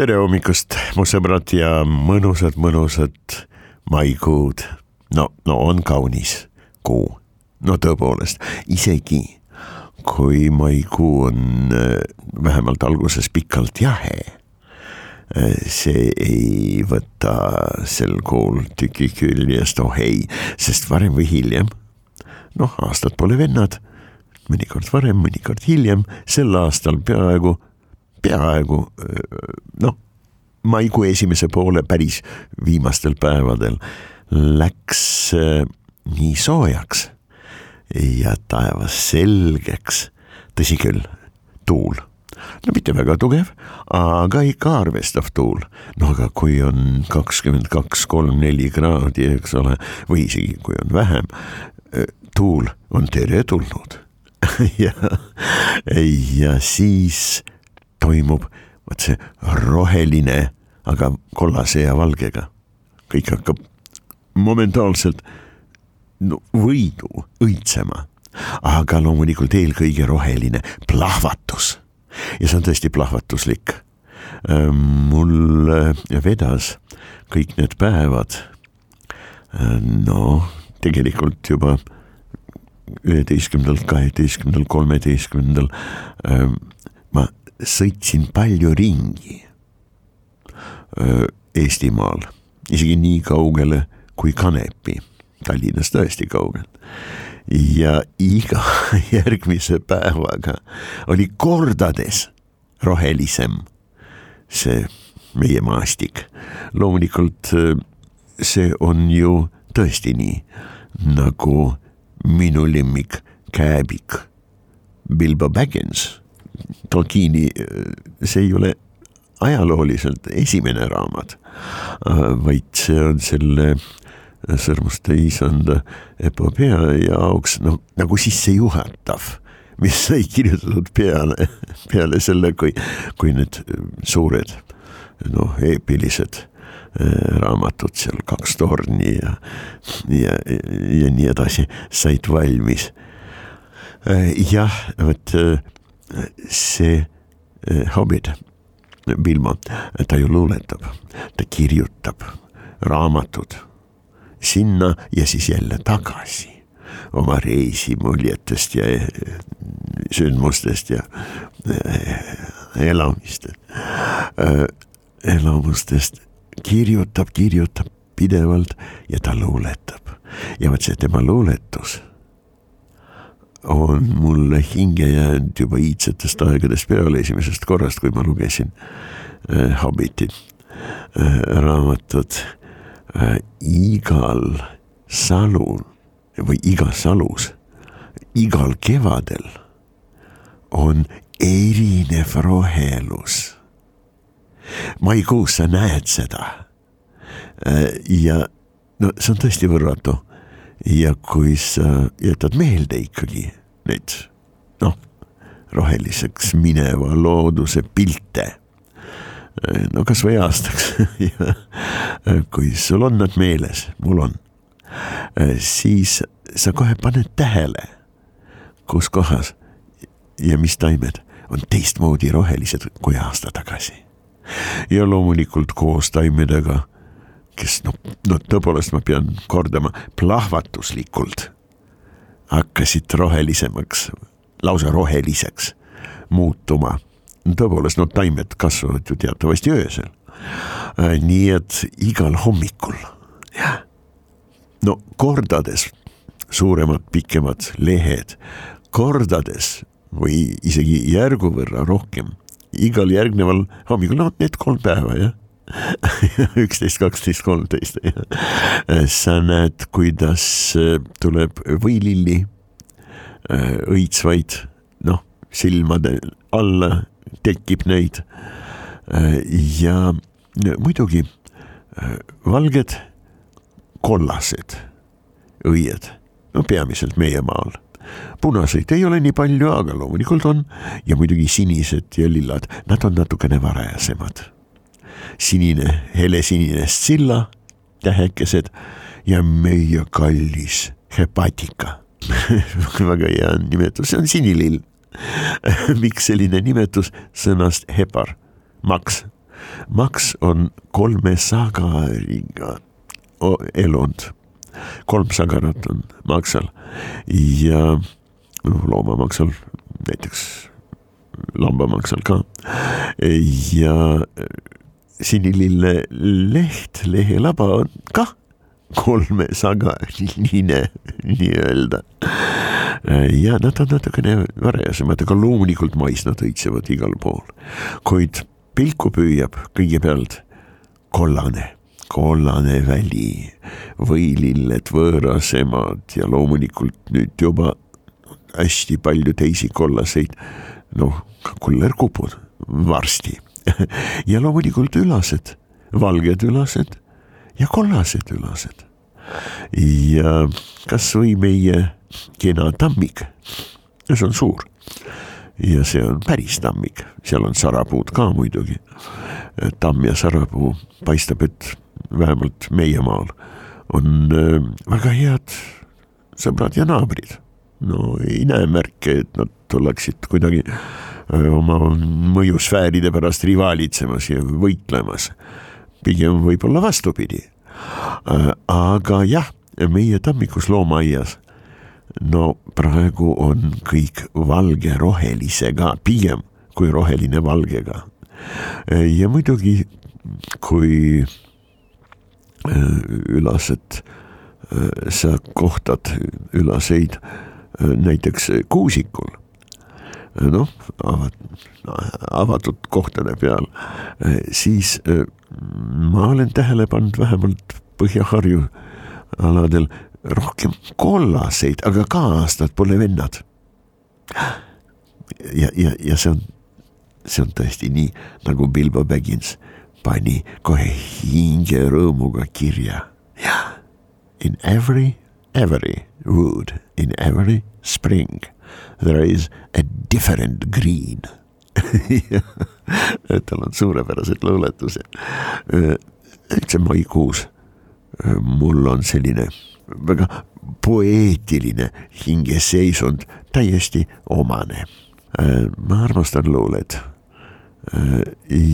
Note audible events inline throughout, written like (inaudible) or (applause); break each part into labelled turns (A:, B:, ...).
A: tere hommikust, mu sõbrad ja mõnusad-mõnusad maikuud. no, no on kaunis kuu, no tõepoolest, isegi kui maikuu on äh, vähemalt alguses pikalt jahe, äh, see ei võta sel kuul tüki küljest, oh ei, sest varem või hiljem, noh, aastad pole vennad, mõnikord varem, mõnikord hiljem, sel aastal peaaegu peaaegu noh, maikuu esimese poole päris viimastel päevadel läks nii soojaks ja taevas selgeks, tõsi küll, tuul. No mitte väga tugev, aga ikka arvestav tuul. no aga kui on kakskümmend kaks, kolm, neli kraadi, eks ole, või isegi kui on vähem, tuul on teretulnud. (laughs) Ja, ja siis toimub vot see roheline, aga kollase ja valgega. kõik hakkab momentaalselt no, võidu õitsema, aga loomulikult eelkõige roheline plahvatus ja see on tõesti plahvatuslik. mul vedas kõik need päevad no tegelikult juba üheteistkümnendal, kaheteistkümnendal, kolmeteistkümnendal ma sõitsin palju ringi Eestimaal, isegi nii kaugele kui Kanepi, Tallinnast tõesti kaugel. ja iga (laughs) järgmise päevaga oli kordades rohelisem see meie maastik. loomulikult see on ju tõesti nii, nagu minu lemmik kääbik Bilbo Baggins Tolkieni, see ei ole ajalooliselt esimene raamat, vaid see on selle sõrmuste isanda epopöa jaoks noh, nagu sissejuhatav, mis sai kirjutatud peale, peale selle, kui, kui need suured noh, eepilised raamatud seal Kaks torni ja, ja, ja nii edasi said valmis. jah, vot see Hobbit, Vilma, ta ju luuletab, ta kirjutab raamatud sinna ja siis jälle tagasi oma reisimuljetest ja sündmustest ja elamistest, elamustest kirjutab, kirjutab pidevalt ja ta luuletab. Ja vot see tema luuletus on mulle hinge jäänud juba iidsetest aegadest peale, esimesest korrast, kui ma lugesin äh, Hobbiti äh, raamatut äh,. igal salul või igas salus, igal kevadel on erinev rohelus. maikuus sa näed seda äh,. ja no see on tõesti võrratu ja kui sa jätad meelde ikkagi neid noh, roheliseks mineva looduse pilte, no kasvõi aastaks (laughs) kui sul on nad meeles, mul on, siis sa kohe paned tähele, kus kohas ja mis taimed on teistmoodi rohelised kui aasta tagasi. ja loomulikult koos taimedega kes noh, no tõepoolest ma pean kordama, plahvatuslikult hakkasid rohelisemaks, lausa roheliseks muutuma. tõepoolest, no taimed kasvavad ju teatavasti öösel. Äh, nii et igal hommikul, jah, no kordades suuremad, pikemad lehed, kordades või isegi järgu võrra rohkem igal järgneval hommikul, no need kolm päeva jah (laughs) üksteist, kaksteist, kolmteist. sa näed, kuidas äh, tuleb võililli äh, õitsvaid, noh, silmade alla tekib neid. Ja muidugi valged, kollased õied, no peamiselt meie maal punaseid ei ole nii palju, aga loomulikult on ja muidugi sinised ja lillad, nad on natukene varajasemad sinine, helesinine silla, tähekesed ja meie kallis hepatika. (laughs) Väga hea nimetus, see on sinilill. (laughs) Miks selline nimetus? Sõnast hepar, maks? maks on kolme sagariga elund, kolm sagarat on maksal ja loomamaksal näiteks lambamaksal ka. Ja sinilille leht, lehelaba on kah kolmesagaline nii-öelda. ja nad on natukene varajasemad, aga loomulikult mais nad õitsevad igal pool, kuid pilku püüab kõigepealt kollane, kollane väli, võililled võõrasemad ja loomulikult nüüd juba hästi palju teisi kollaseid, noh, kullerkupud varsti (laughs) ja loomulikult ülased, valged ülased ja kollased ülased. ja kasvõi meie kena tammik, see on suur ja see on päris tammik, seal on sarapuud ka muidugi. tamm ja sarapuu paistab, et vähemalt meie maal on äh, väga head sõbrad ja naabrid. no ei näe märke, et nad oleksid kuidagi oma mõjusfääride pärast rivaalitsemas ja võitlemas. pigem võib-olla vastupidi. aga jah, meie tammikus loomaaias no praegu on kõik valge-rohelisega, pigem kui roheline valgega. ja muidugi, kui ülased, sa kohtad ülaseid näiteks kuusikul noh, avatud kohtade peal, siis ma olen tähele pannud vähemalt Põhja-Harju aladel rohkem kollaseid, aga ka aastad pole vennad. ja, ja, ja see on, see on tõesti nii, nagu Bilbo Baggins pani kohe hinge rõõmuga kirja. in every, every wood, in every spring there is a different green (laughs) tal on suurepärased luuletused. üldse maikuus mul on selline väga poeetiline hingeseisund täiesti omane. ma armastan luuleid.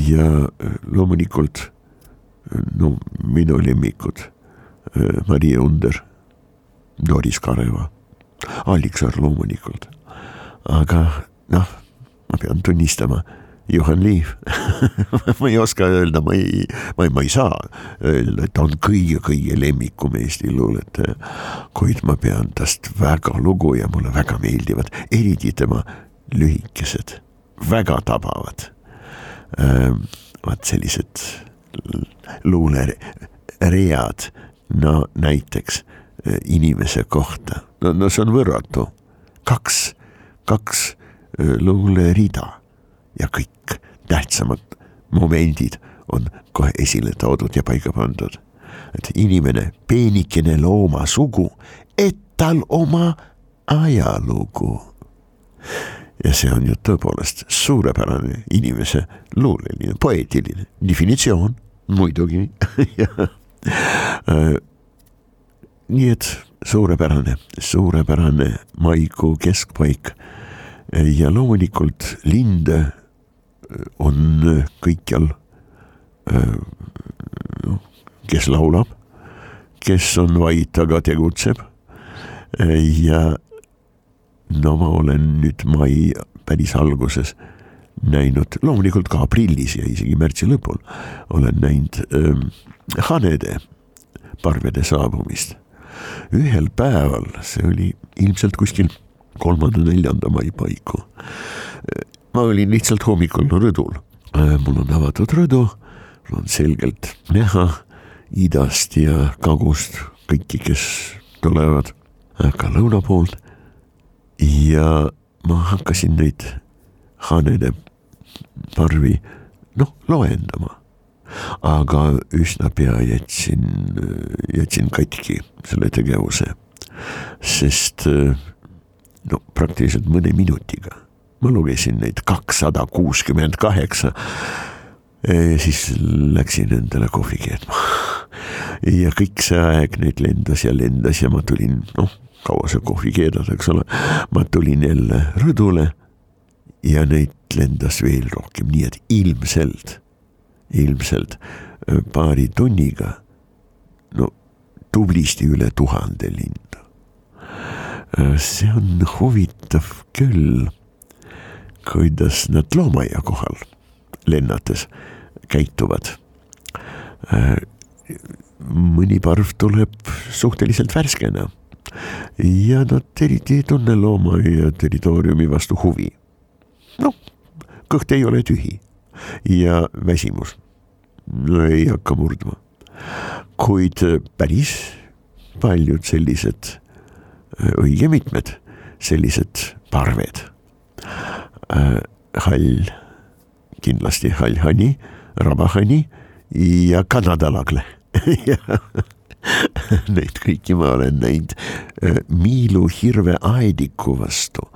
A: ja loomulikult no minu lemmikud Maria Under, Doris Kareva Alliksaar loomulikult. aga noh, ma pean tunnistama, Juhan Liiv (laughs) ma ei oska öelda, ma ei, ma ei, ma ei saa öelda, et ta on kõige-kõige lemmikum Eesti luuletaja. kuid ma pean tast väga lugu ja mulle väga meeldivad, eriti tema lühikesed, väga tabavad ähm,. vaat sellised luuleread, no näiteks äh, inimese kohta no, see on võrratu. kaks, kaks luulerida ja kõik tähtsamad momendid on kohe esile toodud ja paika pandud. et inimene, peenikene loomasugu, et tal oma ajalugu. ja see on ju tõepoolest suurepärane inimese luuleline, poeetiline definitsioon muidugi (laughs) nii et suurepärane, suurepärane maikuu keskpaik. ja loomulikult linde on kõikjal. noh, kes laulab, kes on vait, aga tegutseb. ja no ma olen nüüd mai päris alguses näinud, loomulikult ka aprillis ja isegi märtsi lõpul olen näinud ähm, hanede parvede saabumist ühel päeval, see oli ilmselt kuskil kolmanda-neljanda mai paiku. ma olin lihtsalt hommikul rõdul, mul on avatud rõdu, on selgelt näha idast ja kagust kõiki, kes tulevad ka lõuna poolt. ja ma hakkasin neid hanede parvi noh loendama, aga üsna pea jätsin, jätsin katki selle tegevuse, sest no praktiliselt mõne minutiga ma lugesin neid kakssada kuuskümmend kaheksa siis läksin endale kohvi keetma. ja kõik see aeg neid lendas ja lendas ja ma tulin, noh, kaua sa kohvi keedad, eks ole. ma tulin jälle rõdule ja neid lendas veel rohkem, nii et ilmselt, ilmselt paari tunniga, no tublisti üle tuhande lindu. see on huvitav küll, kuidas nad loomaaia kohal lennates käituvad. Äh, mõni parv tuleb suhteliselt värskena ja nad eriti ei tunne loomaaia territooriumi vastu huvi. noh, kõht ei ole tühi ja väsimus. No, ei hakka murdma. kuid päris paljud sellised, õige mitmed sellised parved. Äh,, hall, kindlasti hall hani rabahani ja kanadalagle (laughs) Neid kõiki ma olen näinud miiluhirve aediku vastu.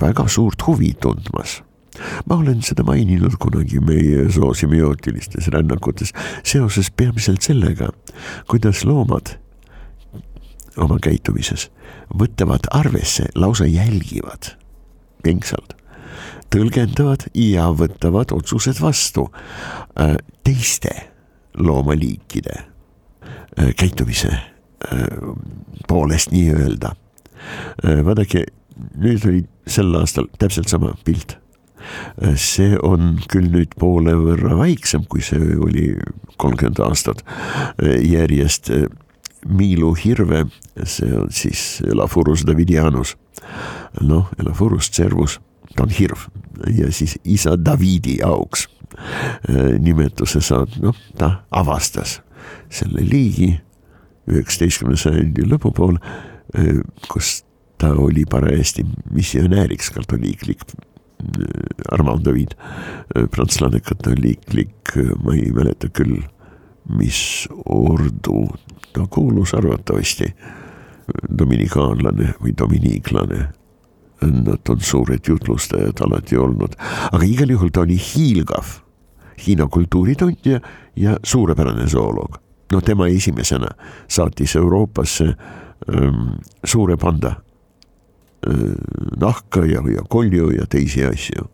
A: Väga suurt huvi tundmas ma olen seda maininud kunagi meie soosiemiootilistes rännakutes seoses peamiselt sellega, kuidas loomad oma käitumises võtavad arvesse, lausa jälgivad pingsalt tõlgendavad ja võtavad otsused vastu äh, teiste loomaliikide äh, käitumise äh, poolest nii-öelda. vaadake, nüüd oli sel aastal täpselt sama pilt. See on küll nüüd poole võrra väiksem, kui see oli kolmkümmend aastat järjest. miiluhirve, see on siis Elafurus davidianus, noh, Elafurus cervus ta on hirv ja siis isa Davidi auks äh, nimetuse saanud, noh, ta avastas selle liigi üheksateistkümnenda sajandi lõpupool, äh, kus ta oli parajasti missionääriks katoliiklik. Äh, Armand David, prantslane katoliiklik, ma ei mäleta küll, mis ordu ta kuulus arvatavasti, dominikaanlane või dominiiklane. Nad on suured jutlustajad alati olnud, aga igal juhul ta oli hiilgav. Hiina kultuuritundja ja suurepärane zooloog. no tema esimesena saatis Euroopasse ähm, suure panda. äh, nahka ja, ja kolju ja teisi asju.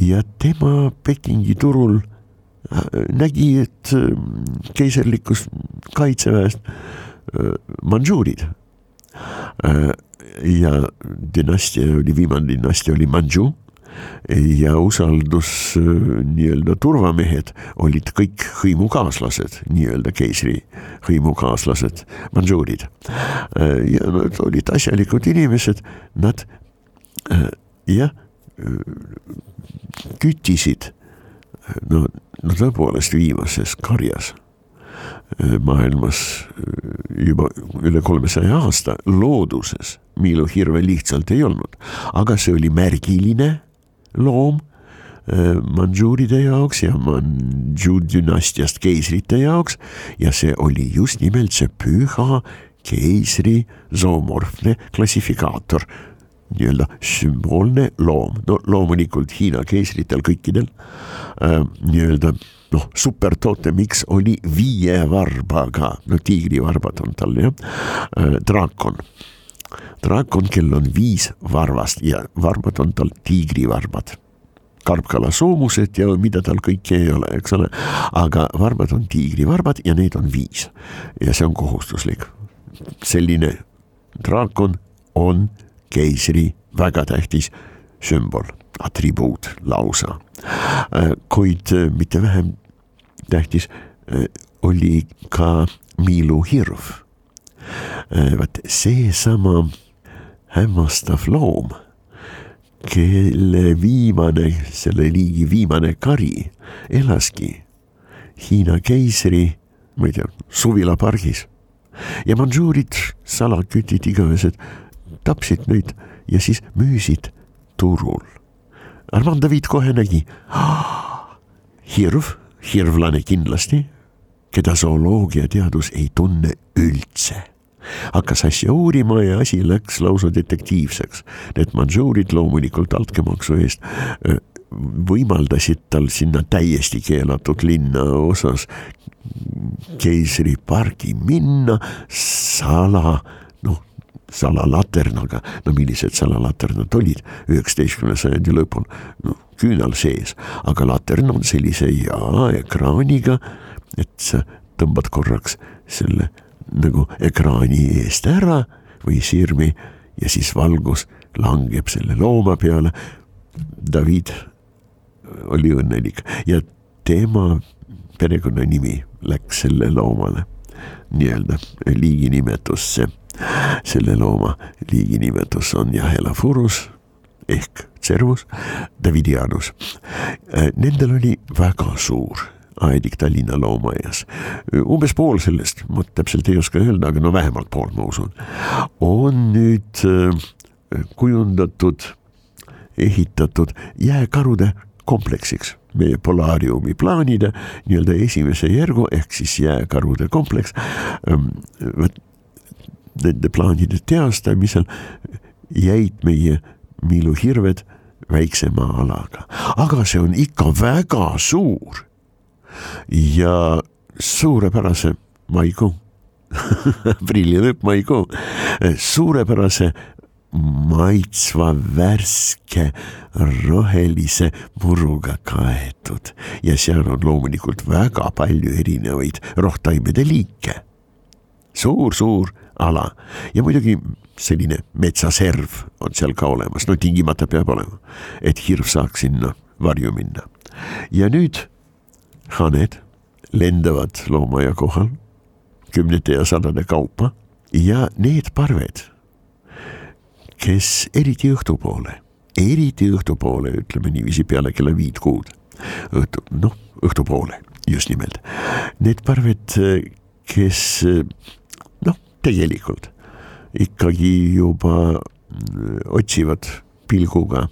A: ja tema Pekingi turul äh, nägi, et äh, keiserlikust kaitseväest äh, mandžuurid äh, ja dünastia oli, viimane dünastia oli Manju ja usaldus nii-öelda turvamehed olid kõik hõimukaaslased, nii-öelda keisri hõimukaaslased, mandžuurid. ja nad olid asjalikud inimesed, nad jah, küttisid no, no tõepoolest viimases karjas maailmas juba üle kolmesaja aasta looduses miiluhirve lihtsalt ei olnud, aga see oli märgiline loom mandžuuride jaoks ja Mandžu dünastiast keisrite jaoks. Ja see oli just nimelt see püha keisri zoomorfne klassifikaator, nii-öelda sümboolne loom, no loomulikult Hiina keisritel kõikidel äh, nii-öelda noh, supertotemiks oli viie varbaga, no tiigrivarbad on tal jah. Äh,, draakon draakon, kel on viis varvast ja varbad on tal tiigrivarbad karpkala soomused ja mida tal kõike ei ole, eks ole. aga varbad on tiigrivarbad ja neid on viis ja see on kohustuslik. selline draakon on keisri väga tähtis sümbol, atribuut lausa. kuid mitte vähem tähtis oli ka miiluhirv Äh, vaat seesama hämmastav loom, kelle viimane, selle liigi viimane kari elaski Hiina keisri, ma ei tea, suvilapargis ja manžuurid, salakütid, igavesed tapsid neid ja siis müüsid turul. Armand David kohe nägi, hirv, hirvlane kindlasti, keda zooloogiateadus ei tunne üldse hakkas asja uurima ja asi läks lausa detektiivseks. Need manžuurid loomulikult altkäemaksu eest võimaldasid tal sinna täiesti keelatud linnaosas keisripargi minna sala, noh, salalaternaga, no millised salalaternad olid üheksateistkümnenda sajandi lõpul, noh, küünal sees, aga latern on sellise ja ekraaniga, et sa tõmbad korraks selle nagu ekraani eest ära või sirmi ja siis valgus langeb selle looma peale. David oli õnnelik ja tema perekonnanimi läks selle loomale nii-öelda liiginimetusse. selle looma liiginimetus on Jahelafurus ehk Cervus Davidianus. Nendel oli väga suur aedik Tallinna loomaaias. umbes pool sellest, ma täpselt ei oska öelda, aga no vähemalt pool, ma usun, on nüüd kujundatud, ehitatud jääkarude kompleksiks meie polaariumi plaanide nii-öelda esimese järgu ehk siis jääkarude kompleks. Nende plaanide teostamisel jäid meie miiluhirved väiksema alaga, aga see on ikka väga suur ja suurepärase maikuu aprilli (laughs) lõpp, maikuu, suurepärase maitsva värske rohelise muruga kaetud ja seal on loomulikult väga palju erinevaid rohtaimede liike suur,. suur-suur ala ja muidugi selline metsaserv on seal ka olemas, no tingimata peab olema, et hirv saaks sinna varju minna. ja nüüd haned lendavad loomaaia kohal kümnete ja sadade kaupa ja need parved kes eriti õhtupoole, eriti õhtupoole, ütleme niiviisi peale kella viit kuud, õhtu, noh, õhtupoole just nimelt. Need parved, kes noh, tegelikult ikkagi juba otsivad pilguga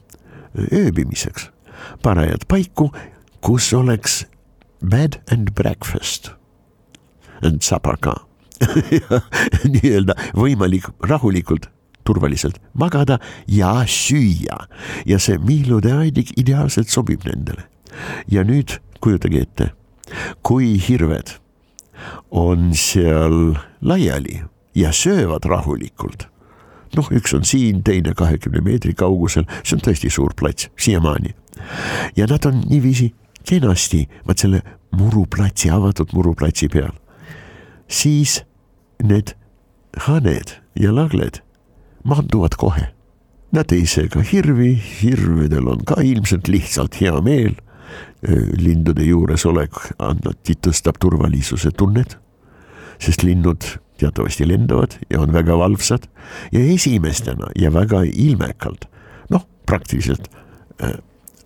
A: ööbimiseks parajat paiku, kus oleks bed and breakfast and supper ka (laughs) nii-öelda võimalik rahulikult turvaliselt magada ja süüa ja see miilude aedik ideaalselt sobib nendele. ja nüüd kujutage ette, kui hirved on seal laiali ja söövad rahulikult. noh, üks on siin, teine kahekümne meetri kaugusel, see on tõesti suur plats siiamaani. ja nad on niiviisi kenasti, vaat selle muruplatsi, avatud muruplatsi peal. siis need haned ja lagled maanduvad kohe. Nad ei seega hirvi, hirvedel on ka ilmselt lihtsalt hea meel. lindude juuresolek annati tõstab turvalisuse tunnet, sest linnud teatavasti lendavad ja on väga valvsad ja esimestena ja väga ilmekalt, noh, praktiliselt äh,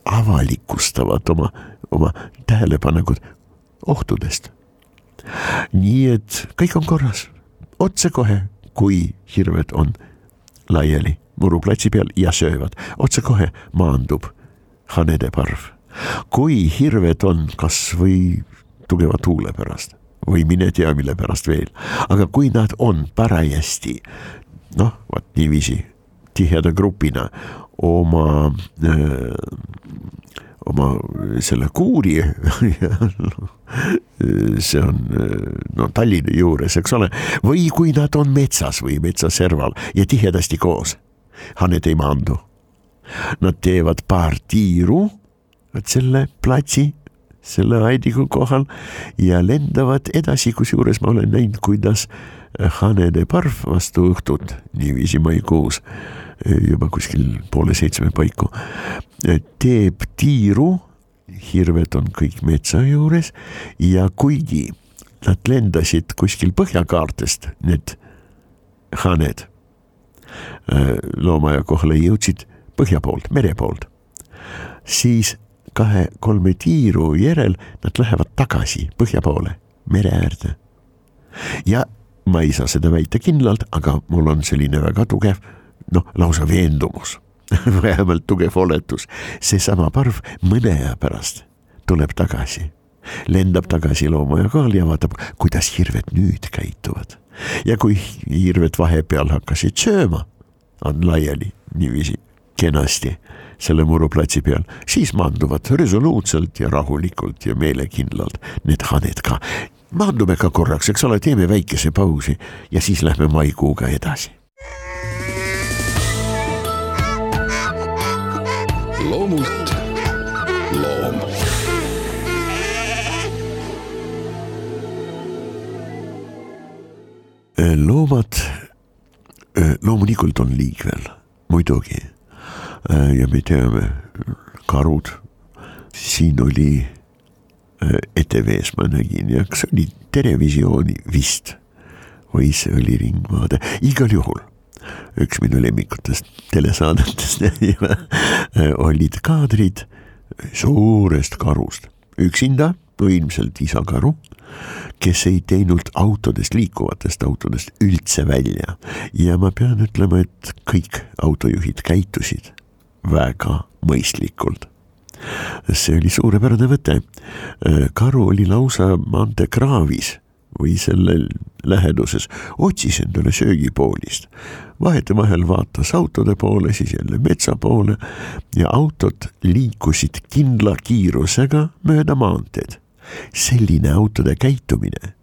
A: avalikustavad oma, oma tähelepanekud ohtudest. nii et kõik on korras, otsekohe, kui hirved on laiali muruplatsi peal ja söövad. otsekohe maandub hanede parv. kui hirved on kasvõi tugeva tuule pärast või mine tea, mille pärast veel, aga kui nad on parajasti noh, vot niiviisi tiheda grupina oma öö, oma selle kuuri (laughs) see on no Tallinna juures, eks ole, või kui nad on metsas või metsaserval ja tihedasti koos, haned ei maandu. Nad teevad paar tiiru, vot selle platsi, selle aidiku kohal ja lendavad edasi, kusjuures ma olen näinud, kuidas hanede parv vastu õhtut, niiviisi maikuus juba kuskil poole seitsme paiku, teeb tiiru, hirved on kõik metsa juures ja kuigi nad lendasid kuskil põhjakaartest, need haned loomaaia kohale jõudsid põhja poolt, mere poolt, siis kahe-kolme tiiru järel nad lähevad tagasi põhja poole, mere äärde. ja ma ei saa seda väita kindlalt, aga mul on selline väga tugev, noh, lausa veendumus (laughs) vähemalt tugev oletus, seesama parv mõne aja pärast tuleb tagasi, lendab tagasi loomaaiakaali ja vaatab, kuidas hirved nüüd käituvad. ja kui hirved vahepeal hakkasid sööma, on laiali niiviisi kenasti selle muruplatsi peal, siis maanduvad resoluutselt ja rahulikult ja meelekindlalt need haned ka. maandume ka korraks, eks ole, teeme väikese pausi ja siis lähme maikuuga edasi.
B: Loomult. Loom.
A: Loomad loomulikult on liikvel, muidugi. ja me teame, karud, siin oli ETV-s ma nägin ja kas oli Terevisiooni vist või see oli Ringvaade, igal juhul üks minu lemmikutest telesaadetest olid kaadrid suurest karust, üksinda, ilmselt isakaru kes ei teinud autodest, liikuvatest autodest üldse välja ja ma pean ütlema, et kõik autojuhid käitusid väga mõistlikult. see oli suurepärane võte. karu oli lausa maanteekraavis või selle läheduses, otsis endale söögipoolist. vahetevahel vaatas autode poole, siis jälle metsa poole ja autod liikusid kindla kiirusega mööda maanteed selline autode käitumine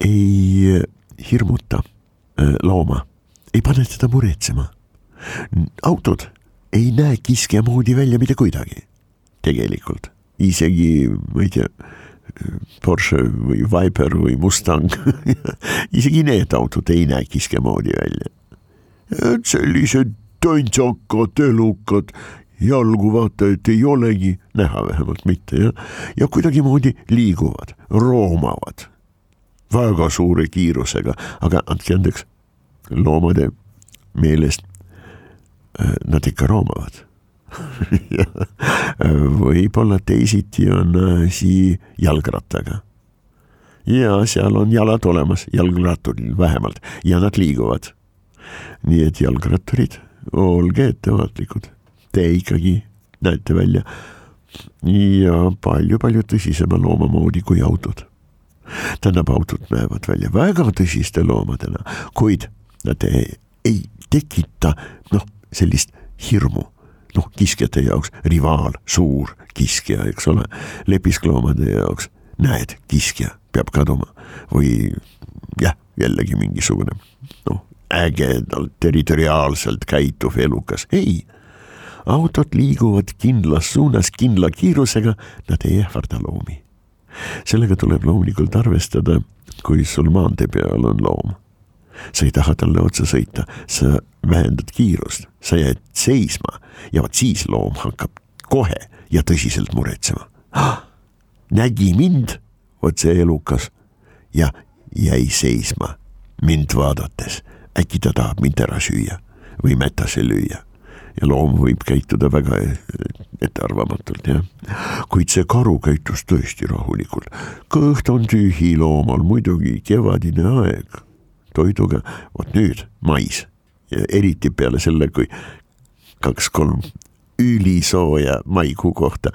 A: ei hirmuta äh, looma, ei pane teda muretsema. autod ei näe kiskja moodi välja mitte kuidagi, tegelikult, isegi ma ei tea. Porsche või Viper või Mustang. (laughs) Isegi need autod ei näe kiske moodi välja. sellised tantsakad, elukad jalgu vaata, et ei olegi näha, vähemalt mitte jah, ja kuidagimoodi liiguvad, roomavad väga suure kiirusega, aga andke andeks, loomade meelest äh, nad ikka roomavad (laughs) võib-olla teisiti on asi jalgrattaga. ja seal on jalad olemas, jalgratturil vähemalt ja nad liiguvad. nii et jalgratturid, olge ettevaatlikud te ikkagi näete välja ja palju-palju tõsisema looma moodi kui autod. tähendab, autod näevad välja väga tõsiste loomadena, kuid nad ei, ei tekita noh, sellist hirmu noh, kiskjate jaoks rivaal, suur kiskja, eks ole, lepiskloomade jaoks näed, kiskja peab kaduma. Või jah, jällegi mingisugune noh, ägedalt territoriaalselt käituv elukas, ei! Autod liiguvad kindlas suunas kindla kiirusega, nad ei ähvarda loomi. sellega tuleb loomulikult arvestada, kui sul maantee peal on loom. sa ei taha talle otsa sõita, sa vähendad kiirust, sa jääd seisma ja vot siis loom hakkab kohe ja tõsiselt muretsema ah,. nägi mind, vot see elukas ja jäi seisma mind vaadates, äkki ta tahab mind ära süüa või mätase lüüa ja loom võib käituda väga ettearvamatult, jah. kuid see karu käitus tõesti rahulikult. kõht on tühi loomal, muidugi kevadine aeg, toiduga, vot nüüd mais eriti peale selle, kui kaks-kolm ülisooja maikuu kohta.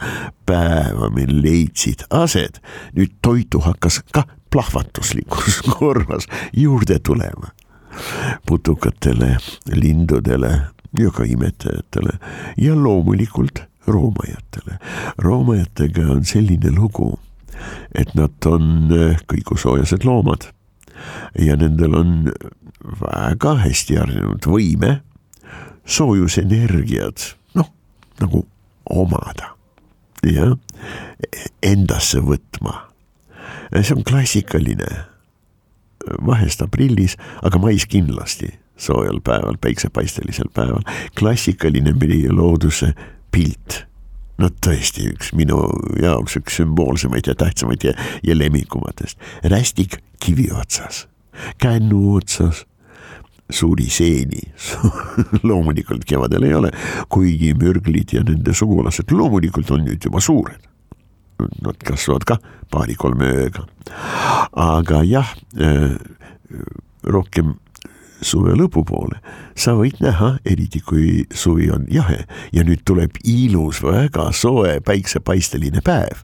A: Päeva meil leidsid aset, nüüd toitu hakkas kah plahvatuslikus (laughs) korras juurde tulema. Putukatele, lindudele, ja ka imetajatele ja loomulikult roomajatele. roomajatega on selline lugu, et nad on eh, kõigusoojased loomad. Ja nendel on väga hästi arenenud võime soojusenergiat, noh, nagu omada, jah, endasse võtma. see on klassikaline, vahest aprillis, aga mais kindlasti soojal päeval, päiksepaistelisel päeval, klassikaline meie looduse pilt. no tõesti üks minu jaoks üks sümboolsemaid ja tähtsamaid ja, ja lemmikumatest, rästik kivi otsas, kännu otsas, suuri seeni (laughs) loomulikult kevadel ei ole, kuigi mürglid ja nende sugulased loomulikult on nüüd juba suured. Nad kasvavad ka paari-kolme ööga. aga jah, äh, rohkem suve lõpupoole sa võid näha, eriti kui suvi on jahe ja nüüd tuleb ilus, väga soe päiksepaisteline päev,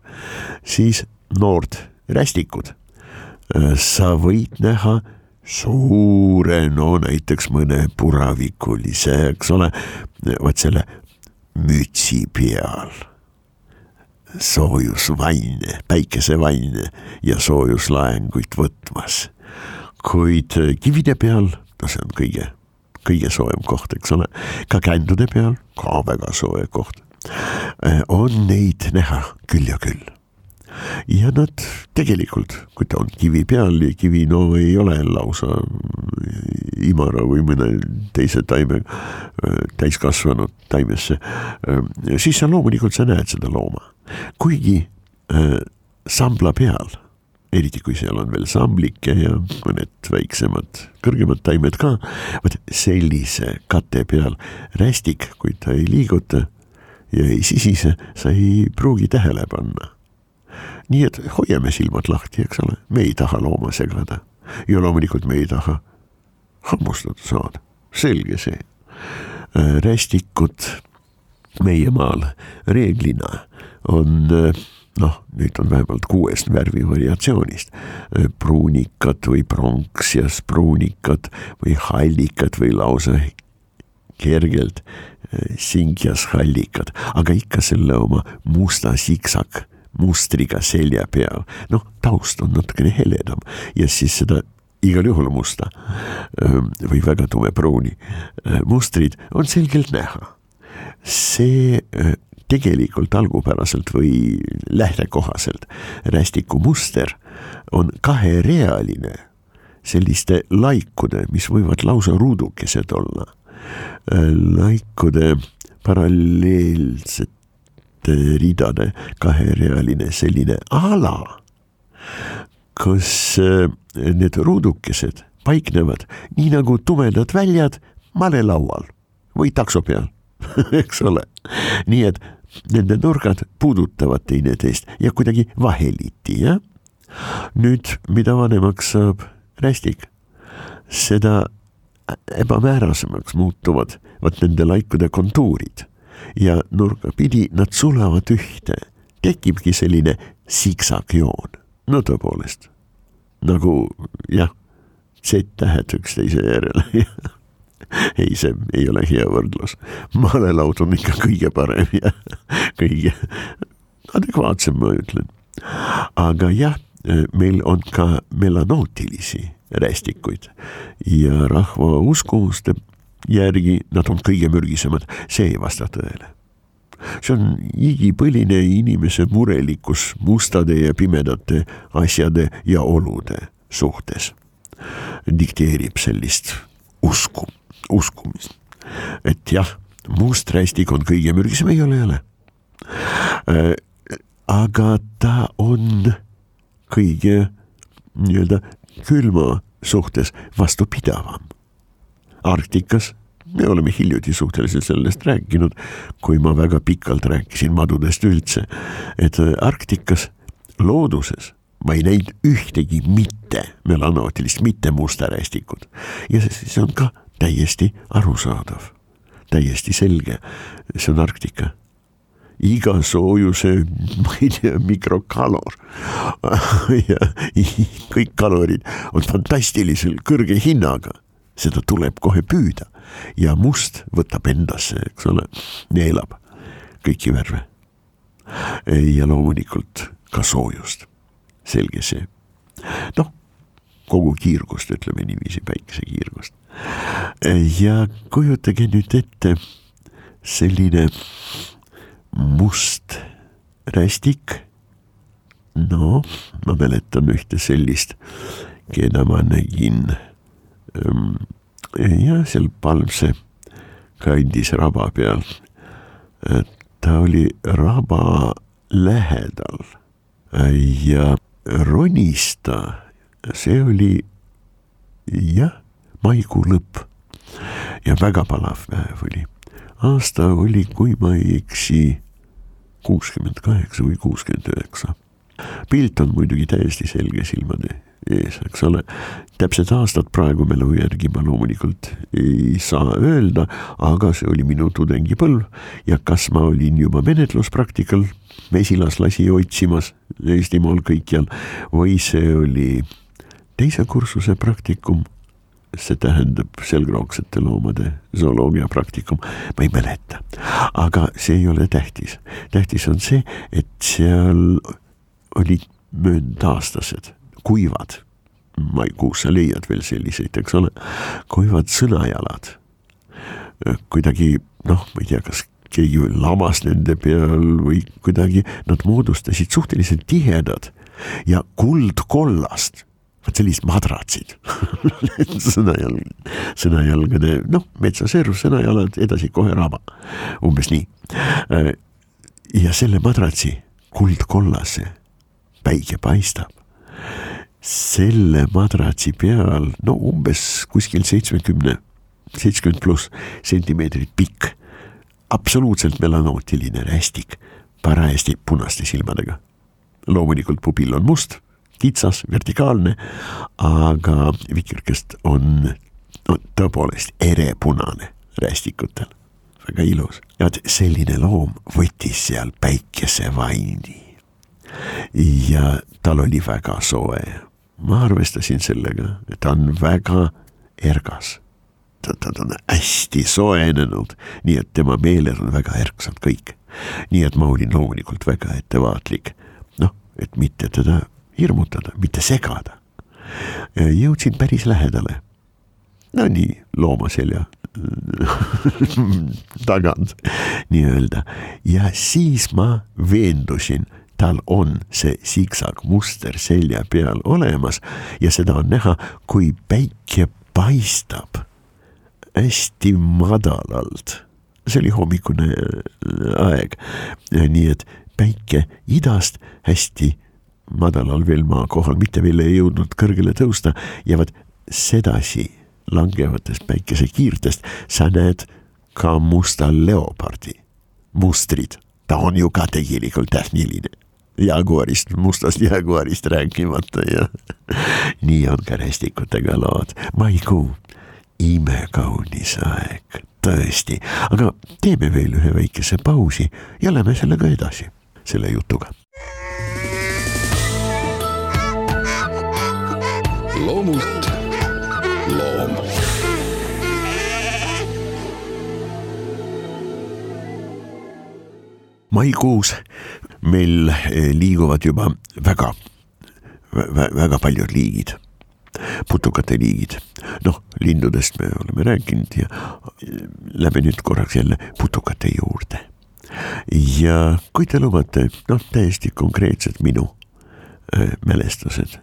A: siis noort rästikud äh, sa võid näha suure, no näiteks mõne puravikulise, eks ole, vot selle mütsi peal. soojusvanne, päikesevanne ja soojuslaenguid võtmas. kuid kivide peal, no see on kõige, kõige soojem koht, eks ole, ka kändude peal, ka väga soe koht, on neid näha küll ja küll ja nad tegelikult, kui ta on kivi peal ja kivi no ei ole lausa imara või mõne teise taime, täiskasvanud taimesse, siis sa loomulikult sa näed seda looma. kuigi äh, sambla peal, eriti kui seal on veel samblike ja mõned väiksemad, kõrgemad taimed ka, vot sellise kate peal rästik, kui ta ei liiguta ja ei sisise, sa ei pruugi tähele panna nii et hoiame silmad lahti, eks ole, me ei taha looma segada. Ja loomulikult me ei taha hammustada saada, selge see. Äh, rästikud meie maal. Reeglina on äh, noh, nüüd on vähemalt kuuest värvivariatsioonist. Äh, pruunikad või pronksias pruunikad või hallikad või lausa kergelt singjas hallikad, aga ikka selle oma musta siksak mustriga selja peal, noh, taust on natukene heledam ja siis seda igal juhul musta või väga tumepruuni mustrid on selgelt näha. see tegelikult algupäraselt või lähtekohaselt rästiku muster on kaherealine selliste laikude, mis võivad lausa ruudukesed olla. laikude paralleelsed ridade kaherealine selline ala, kus äh, need ruudukesed paiknevad nii nagu tumedad väljad malelaual või takso peal (laughs) eks ole. nii et nende nurgad puudutavad teineteist ja kuidagi vaheliti, jah. nüüd, mida vanemaks saab rästik, seda ebamäärasemaks muutuvad vot nende laikude kontuurid ja nurgapidi nad sulavad ühte, tekibki selline siksakjoon, no tõepoolest. Nagu jah, Z-tähed üksteise järel (laughs) ei, see ei ole hea võrdlus, malelaud on ikka kõige parem ja (laughs) kõige adekvaatsem, ma ütlen. aga jah, meil on ka melanootilisi rästikuid ja rahva uskumuste järgi nad on kõige mürgisemad, see ei vasta tõele. see on igipõline inimese murelikkus mustade ja pimedate asjade ja olude suhtes. dikteerib sellist usku, uskumist, et jah, must rästik on kõige mürgisem, ei ole, ei ole. Äh, aga ta on kõige nii-öelda külma suhtes vastupidavam Arktikas. Me oleme hiljuti suhteliselt sellest rääkinud, kui ma väga pikalt rääkisin madudest üldse, et Arktikas looduses ma ei näinud ühtegi mitte melanootilist, mitte musta rästikut ja see on ka täiesti arusaadav, täiesti selge, see on Arktika. Iga soojuse, ma ei tea, mikrokalor (laughs) ja kõik kalorid on fantastilisel kõrge hinnaga seda tuleb kohe püüda ja must võtab endasse, eks ole, neelab kõiki värve. ja loomulikult ka soojust, selge see. noh, kogu kiirgust, ütleme niiviisi, päikesekiirgust. ja kujutage nüüd ette selline must rästik. no ma mäletan ühte sellist, keda ma nägin Ehm, jah, seal Palmse kandis raba peal. ta oli raba lähedal ja ronis ta, see oli jah, maikuu lõpp, ja väga palav päev oli. aasta oli, kui ma ei eksi, kuuskümmend kaheksa või kuuskümmend üheksa. pilt on muidugi täiesti selge silmade ees, eks ole. täpset aastat praegu mälu järgi ma loomulikult ei saa öelda, aga see oli minu tudengipõlv. Ja kas ma olin juba menetluspraktikal mesilaslasi otsimas Eestimaal kõikjal või see oli teise kursuse praktikum? See tähendab selgroogsete loomade zooloogia praktikum, ma ei mäleta. aga see ei ole tähtis, tähtis on see, et seal olid mööndaastased, kuivad, maikuus sa leiad veel selliseid, eks ole, kuivad sõnajalad. kuidagi noh, ma ei tea, kas keegi lamas nende peal või kuidagi nad moodustasid suhteliselt tihedad ja kuldkollast vot sellised madratsid (laughs) sõnajalg, sõnajalgade, noh, metsaserv, sõnajalad, edasi kohe raba, umbes nii. Ja selle madratsi kuldkollase päike paistab. Selle madratsi peal, no umbes kuskil seitsmekümne, seitsekümmend pluss sentimeetrit pikk, absoluutselt melanootiline rästik, parajasti punaste silmadega. loomulikult pupill on must kitsas, vertikaalne, aga vikirkest on no tõepoolest erepunane rästikutel, väga ilus. ja vot selline loom võttis seal päikesevaini. ja tal oli väga soe, ma arvestasin sellega, et ta on väga ergas ta, ta on hästi soojenenud, nii et tema meeled on väga ärksad kõik. nii et ma olin loomulikult väga ettevaatlik, noh, et mitte teda hirmutada, mitte segada. jõudsin päris lähedale. no nii, loomaselja (laughs) tagant nii-öelda ja siis ma veendusin, tal on see siksakmuster selja peal olemas ja seda on näha, kui päike paistab hästi madalalt. see oli hommikune aeg, nii et päike idast hästi madalal veel maa kohal, mitte veel ei jõudnud kõrgele tõusta ja vot sedasi langevatest päikesekiirtest sa näed ka musta leopardi mustrid, ta on ju ka tegelikult tähniline. Jaguarist, mustast jaguarist rääkimata ja nii on ka rästikutega lood, maikuu, imekaunis aeg, tõesti, aga teeme veel ühe väikese pausi ja lähme sellega edasi, selle jutuga.
B: Loomult. Loom.
A: maikuus meil eh, liiguvad juba väga, väga paljud liigid, putukate liigid. noh, lindudest me oleme rääkinud ja eh, lähme nüüd korraks jälle putukate juurde. ja kui te lubate, noh, täiesti konkreetselt minu äh, mälestused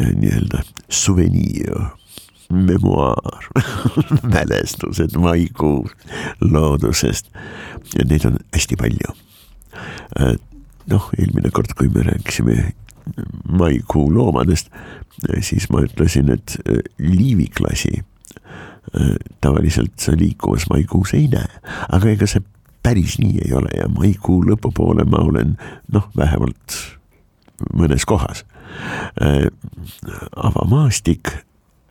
A: Eh, nii-öelda suveniir, memuaar (laughs) mälestused maikuu loodusest ja neid on hästi palju. Eh, noh, eelmine kord, kui me rääkisime maikuu loomadest, eh, siis ma ütlesin, et liiviklasi tavaliselt sa liikumas maikuus ei näe, aga ega see päris nii ei ole ja maikuu lõpupoole ma olen noh, vähemalt mõnes kohas. Äh, avamaastik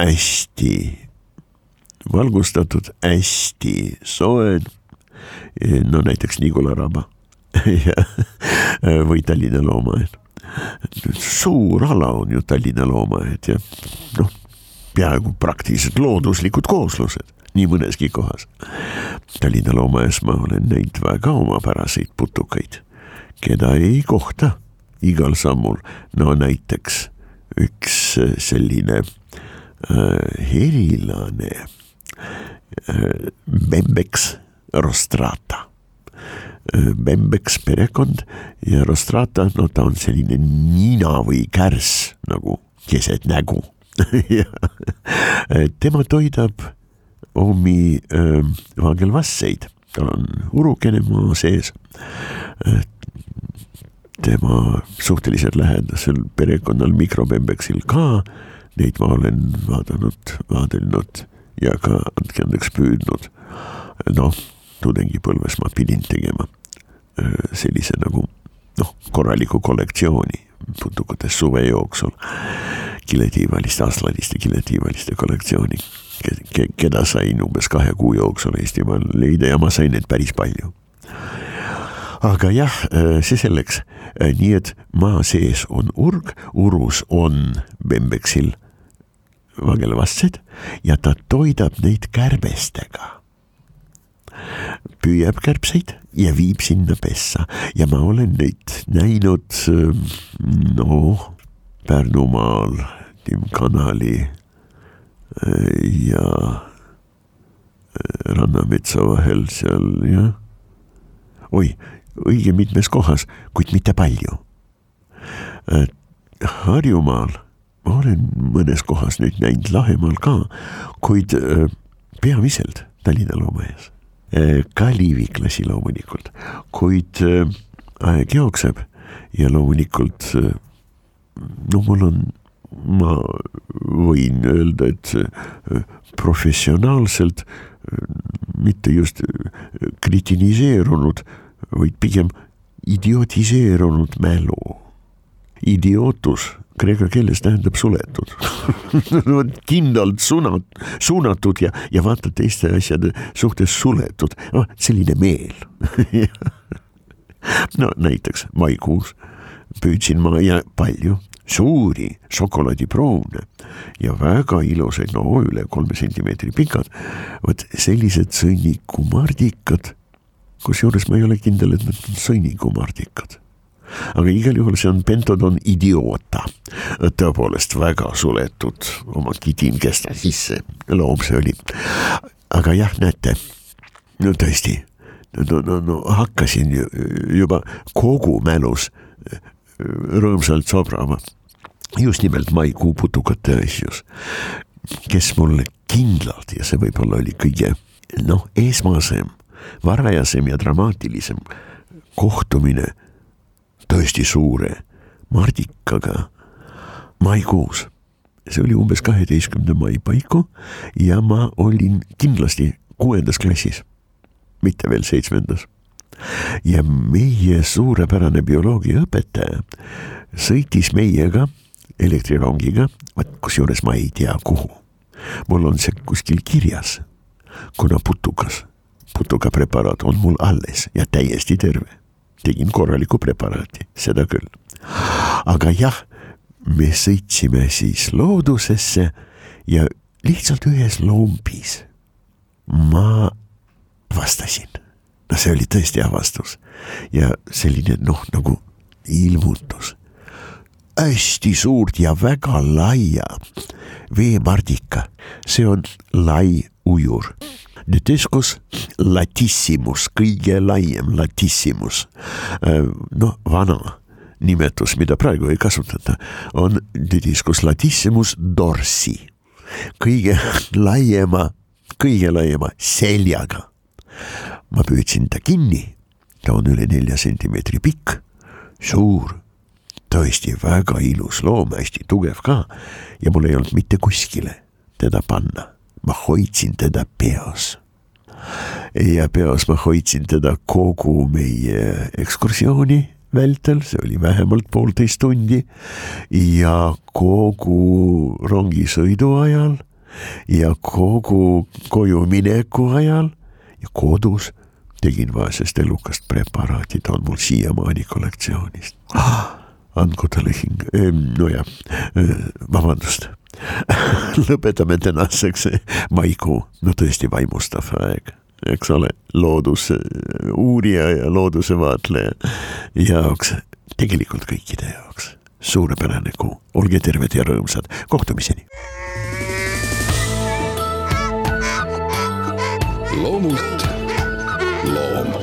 A: hästi valgustatud, hästi soe. no näiteks Nigula raba või Tallinna loomaaed. suur ala on ju Tallinna loomaaed ja noh, peaaegu praktiliselt looduslikud kooslused nii mõneski kohas. Tallinna loomaaias ma olen näinud väga omapäraseid putukaid, keda ei kohta igal sammul, no näiteks üks äh, selline äh, herilane äh, Bembex rostrata Bembex perekond ja rostrata, no ta on selline nina või kärss nagu keset nägu (laughs) äh, tema toidab omi äh, vaagelvasseid, tal on urukene maa sees äh, tema suhteliselt lähedasel perekonnal Mikrobembeksil ka. Neid ma olen vaadanud, vaadelnud ja ka andke andeks püüdnud. noh, tudengipõlves ma pidin tegema sellise nagu noh, korraliku kollektsiooni putukatest suve jooksul. kiletiivaliste, aslaniste kiletiivaliste kollektsiooni, keda sain umbes kahe kuu jooksul Eestimaal leida ja ma sain neid päris palju aga jah, see selleks, nii et maa sees on urg, urus on Bembeksil vagelvastsed ja ta toidab neid kärbestega. Püüab kärbseid ja viib sinna pessa ja ma olen neid näinud noh, Pärnumaal, Timkanali ja Rannametsa vahel seal jah. oi, õige mitmes kohas, kuid mitte palju. Harjumaal ma olen mõnes kohas nüüd näinud Lahemaal ka, kuid peamiselt Tallinna loomaaias ka liiviklasi loomulikult, kuid aeg jookseb ja loomulikult no mul on, ma võin öelda, et professionaalselt mitte just kritiniseerunud, vaid pigem idiotiseerunud mälu. Idiootus kreeka keeles tähendab suletud. (laughs) Kindlalt suunat-, suunatud ja, ja vaata teiste asjade suhtes suletud, noh selline meel. (laughs) No näiteks maikuus püüdsin ma ja palju suuri šokolaadipruune ja väga ilusaid, no üle kolme sentimeetri pikad, vot sellised sõnnikumardikad. kusjuures ma ei ole kindel, et need on sõnnikumardikad aga igal juhul see on Pentodon idiota, tõepoolest väga suletud oma kitinkeste sisse. Loom see oli. aga jah, näete, no tõesti, no, no, no hakkasin juba kogu mälus rõõmsalt sobrama. Just nimelt maikuu putukate asjus, kes mulle kindlalt ja see võib-olla oli kõige noh, esmasem, varajasem ja dramaatilisem kohtumine tõesti suure Mardikaga maikuus. see oli umbes kaheteistkümnenda mai paiku ja ma olin kindlasti kuuendas klassis, mitte veel seitsmendas. ja meie suurepärane bioloogiaõpetaja sõitis meiega elektrirongiga, vot kusjuures ma ei tea, kuhu. mul on see kuskil kirjas, kuna putukas, putukapreparaat on mul alles ja täiesti terve tegin korraliku preparaati, seda küll. aga jah, me sõitsime siis loodusesse ja lihtsalt ühes lombis ma avastasin, no see oli tõesti avastus ja selline noh, nagu ilmutus. hästi suurt ja väga laia veemardika, see on lai ujur Didiscus latissimus, kõige laiem latissimus, äh, noh, vana nimetus, mida praegu ei kasutata, on Didiscus latissimus dorsi, kõige laiema, kõige laiema seljaga. ma püüdsin ta kinni, ta on üle nelja sentimeetri pikk, suur tõesti väga ilus loom, hästi tugev ka. Ja mul ei olnud mitte kuskile teda panna ma hoidsin teda peas. ja peas ma hoidsin teda kogu meie ekskursiooni vältel, see oli vähemalt poolteist tundi ja kogu rongisõidu ajal ja kogu koju mineku ajal ja kodus tegin vaesest elukast preparaati, ta on mul siiamaani kollektsioonist ah,. andku talle hing, nojah, vabandust (laughs) lõpetame tänaseks maikuu, no tõesti vaimustav aeg, eks ole, looduse uurija ja looduse vaatleja jaoks, tegelikult kõikide jaoks. Suurepärane kuu, olge terved ja rõõmsad, kohtumiseni.
B: loomult loom